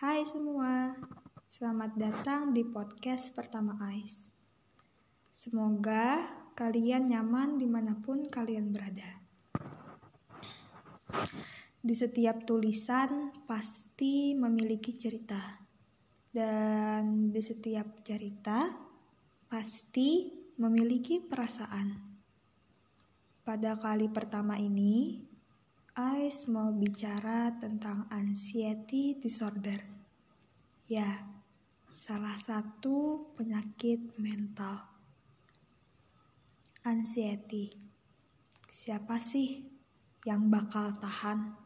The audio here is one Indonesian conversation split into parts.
Hai semua, selamat datang di podcast pertama AIS. Semoga kalian nyaman di mana pun kalian berada. Di setiap tulisan pasti memiliki cerita, dan di setiap cerita pasti memiliki perasaan. Pada kali pertama ini, Ais mau bicara tentang anxiety disorder. Ya, salah satu penyakit mental. Anxiety. Siapa sih yang bakal tahan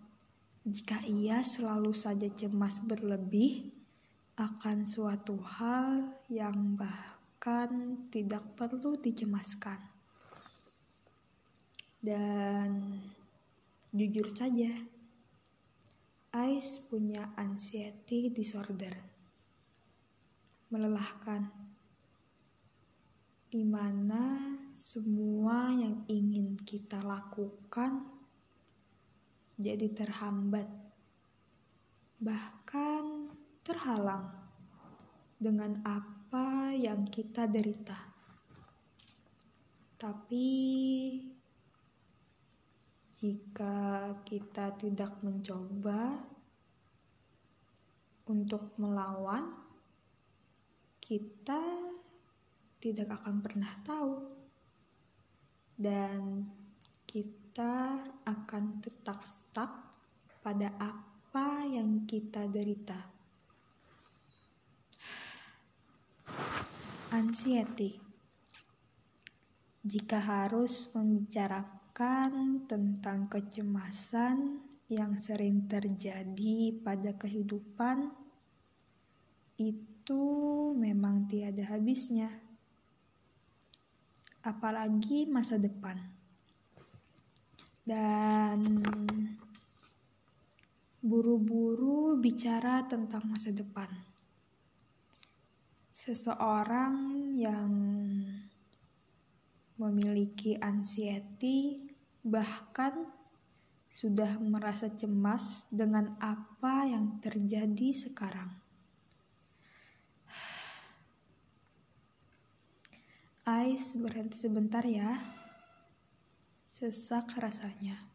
jika ia selalu saja cemas berlebih akan suatu hal yang bahkan tidak perlu dicemaskan? Dan Jujur saja, Ais punya anxiety disorder. Melelahkan. Di mana semua yang ingin kita lakukan jadi terhambat. Bahkan terhalang dengan apa yang kita derita. Tapi jika kita tidak mencoba untuk melawan, kita tidak akan pernah tahu, dan kita akan tetap stuck pada apa yang kita derita. Anxiety jika harus membicarakan menceritakan tentang kecemasan yang sering terjadi pada kehidupan, itu memang tiada habisnya, apalagi masa depan. Dan buru-buru bicara tentang masa depan. Seseorang yang memiliki anxiety, bahkan sudah merasa cemas dengan apa yang terjadi sekarang. Ais berhenti sebentar ya. Sesak rasanya.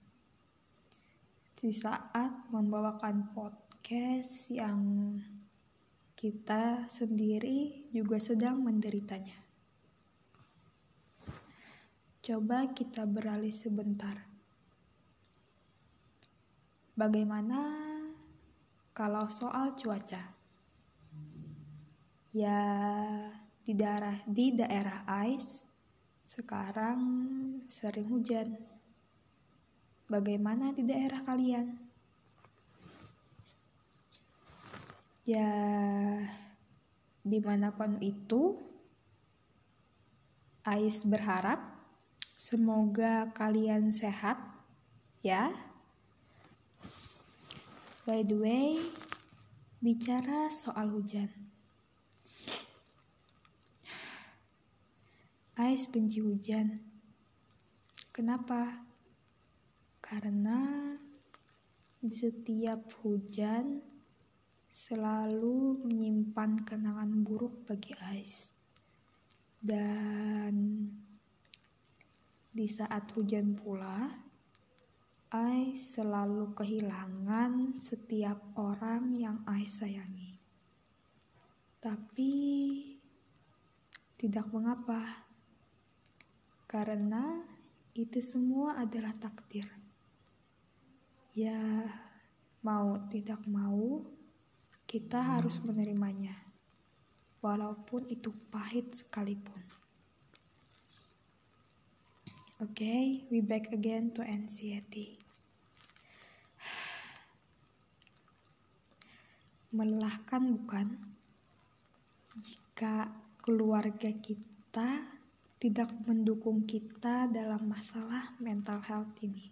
Di saat membawakan podcast yang kita sendiri juga sedang menderitanya. Coba kita beralih sebentar. Bagaimana kalau soal cuaca? Ya, di daerah di daerah Ais sekarang sering hujan. Bagaimana di daerah kalian? Ya, di mana pun itu, Ais berharap Semoga kalian sehat ya. By the way, bicara soal hujan. Ais benci hujan. Kenapa? Karena di setiap hujan selalu menyimpan kenangan buruk bagi Ais. Dan di saat hujan pula, Ai selalu kehilangan setiap orang yang Ai sayangi. Tapi tidak mengapa, karena itu semua adalah takdir. Ya, mau tidak mau, kita harus menerimanya, walaupun itu pahit sekalipun. Okay, we back again to anxiety. Melelahkan bukan? Jika keluarga kita tidak mendukung kita dalam masalah mental health ini.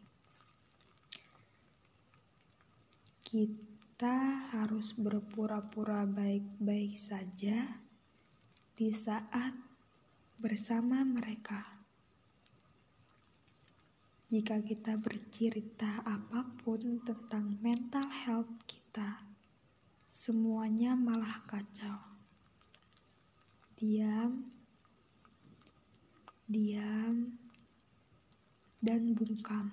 Kita harus berpura-pura baik-baik saja di saat bersama mereka jika kita bercerita apa pun tentang mental health kita, semuanya malah kacau. Diam, diam, dan bungkam.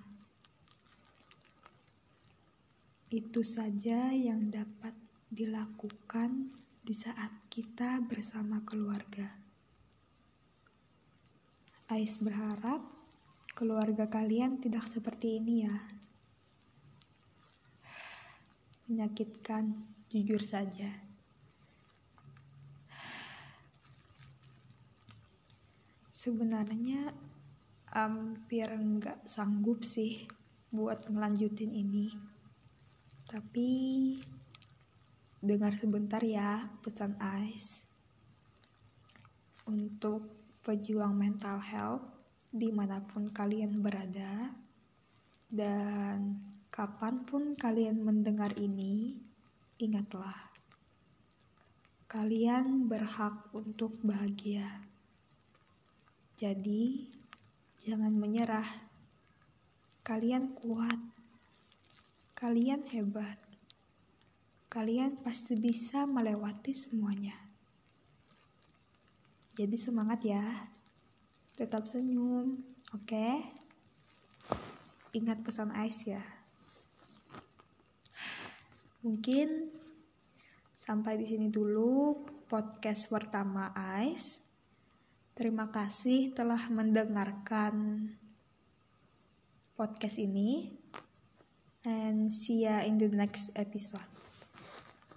Itu saja yang dapat dilakukan di saat kita bersama keluarga. Ais berharap keluarga kalian tidak seperti ini ya. Menyakitkan, jujur saja. Sebenarnya hampir nggak sanggup sih buat ngelanjutin ini. Tapi dengar sebentar ya pesan Ais. Untuk pejuang mental health di mana pun kalian berada, dan kapan pun kalian mendengar ini, ingatlah, kalian berhak untuk bahagia. Jadi, jangan menyerah. Kalian kuat, kalian hebat, kalian pasti bisa melewati semuanya. Jadi, semangat ya! Tetap senyum, oke? Okay? Ingat pesan Ais ya. Mungkin sampai di sini dulu podcast pertama Ais. Terima kasih telah mendengarkan podcast ini. And see ya in the next episode.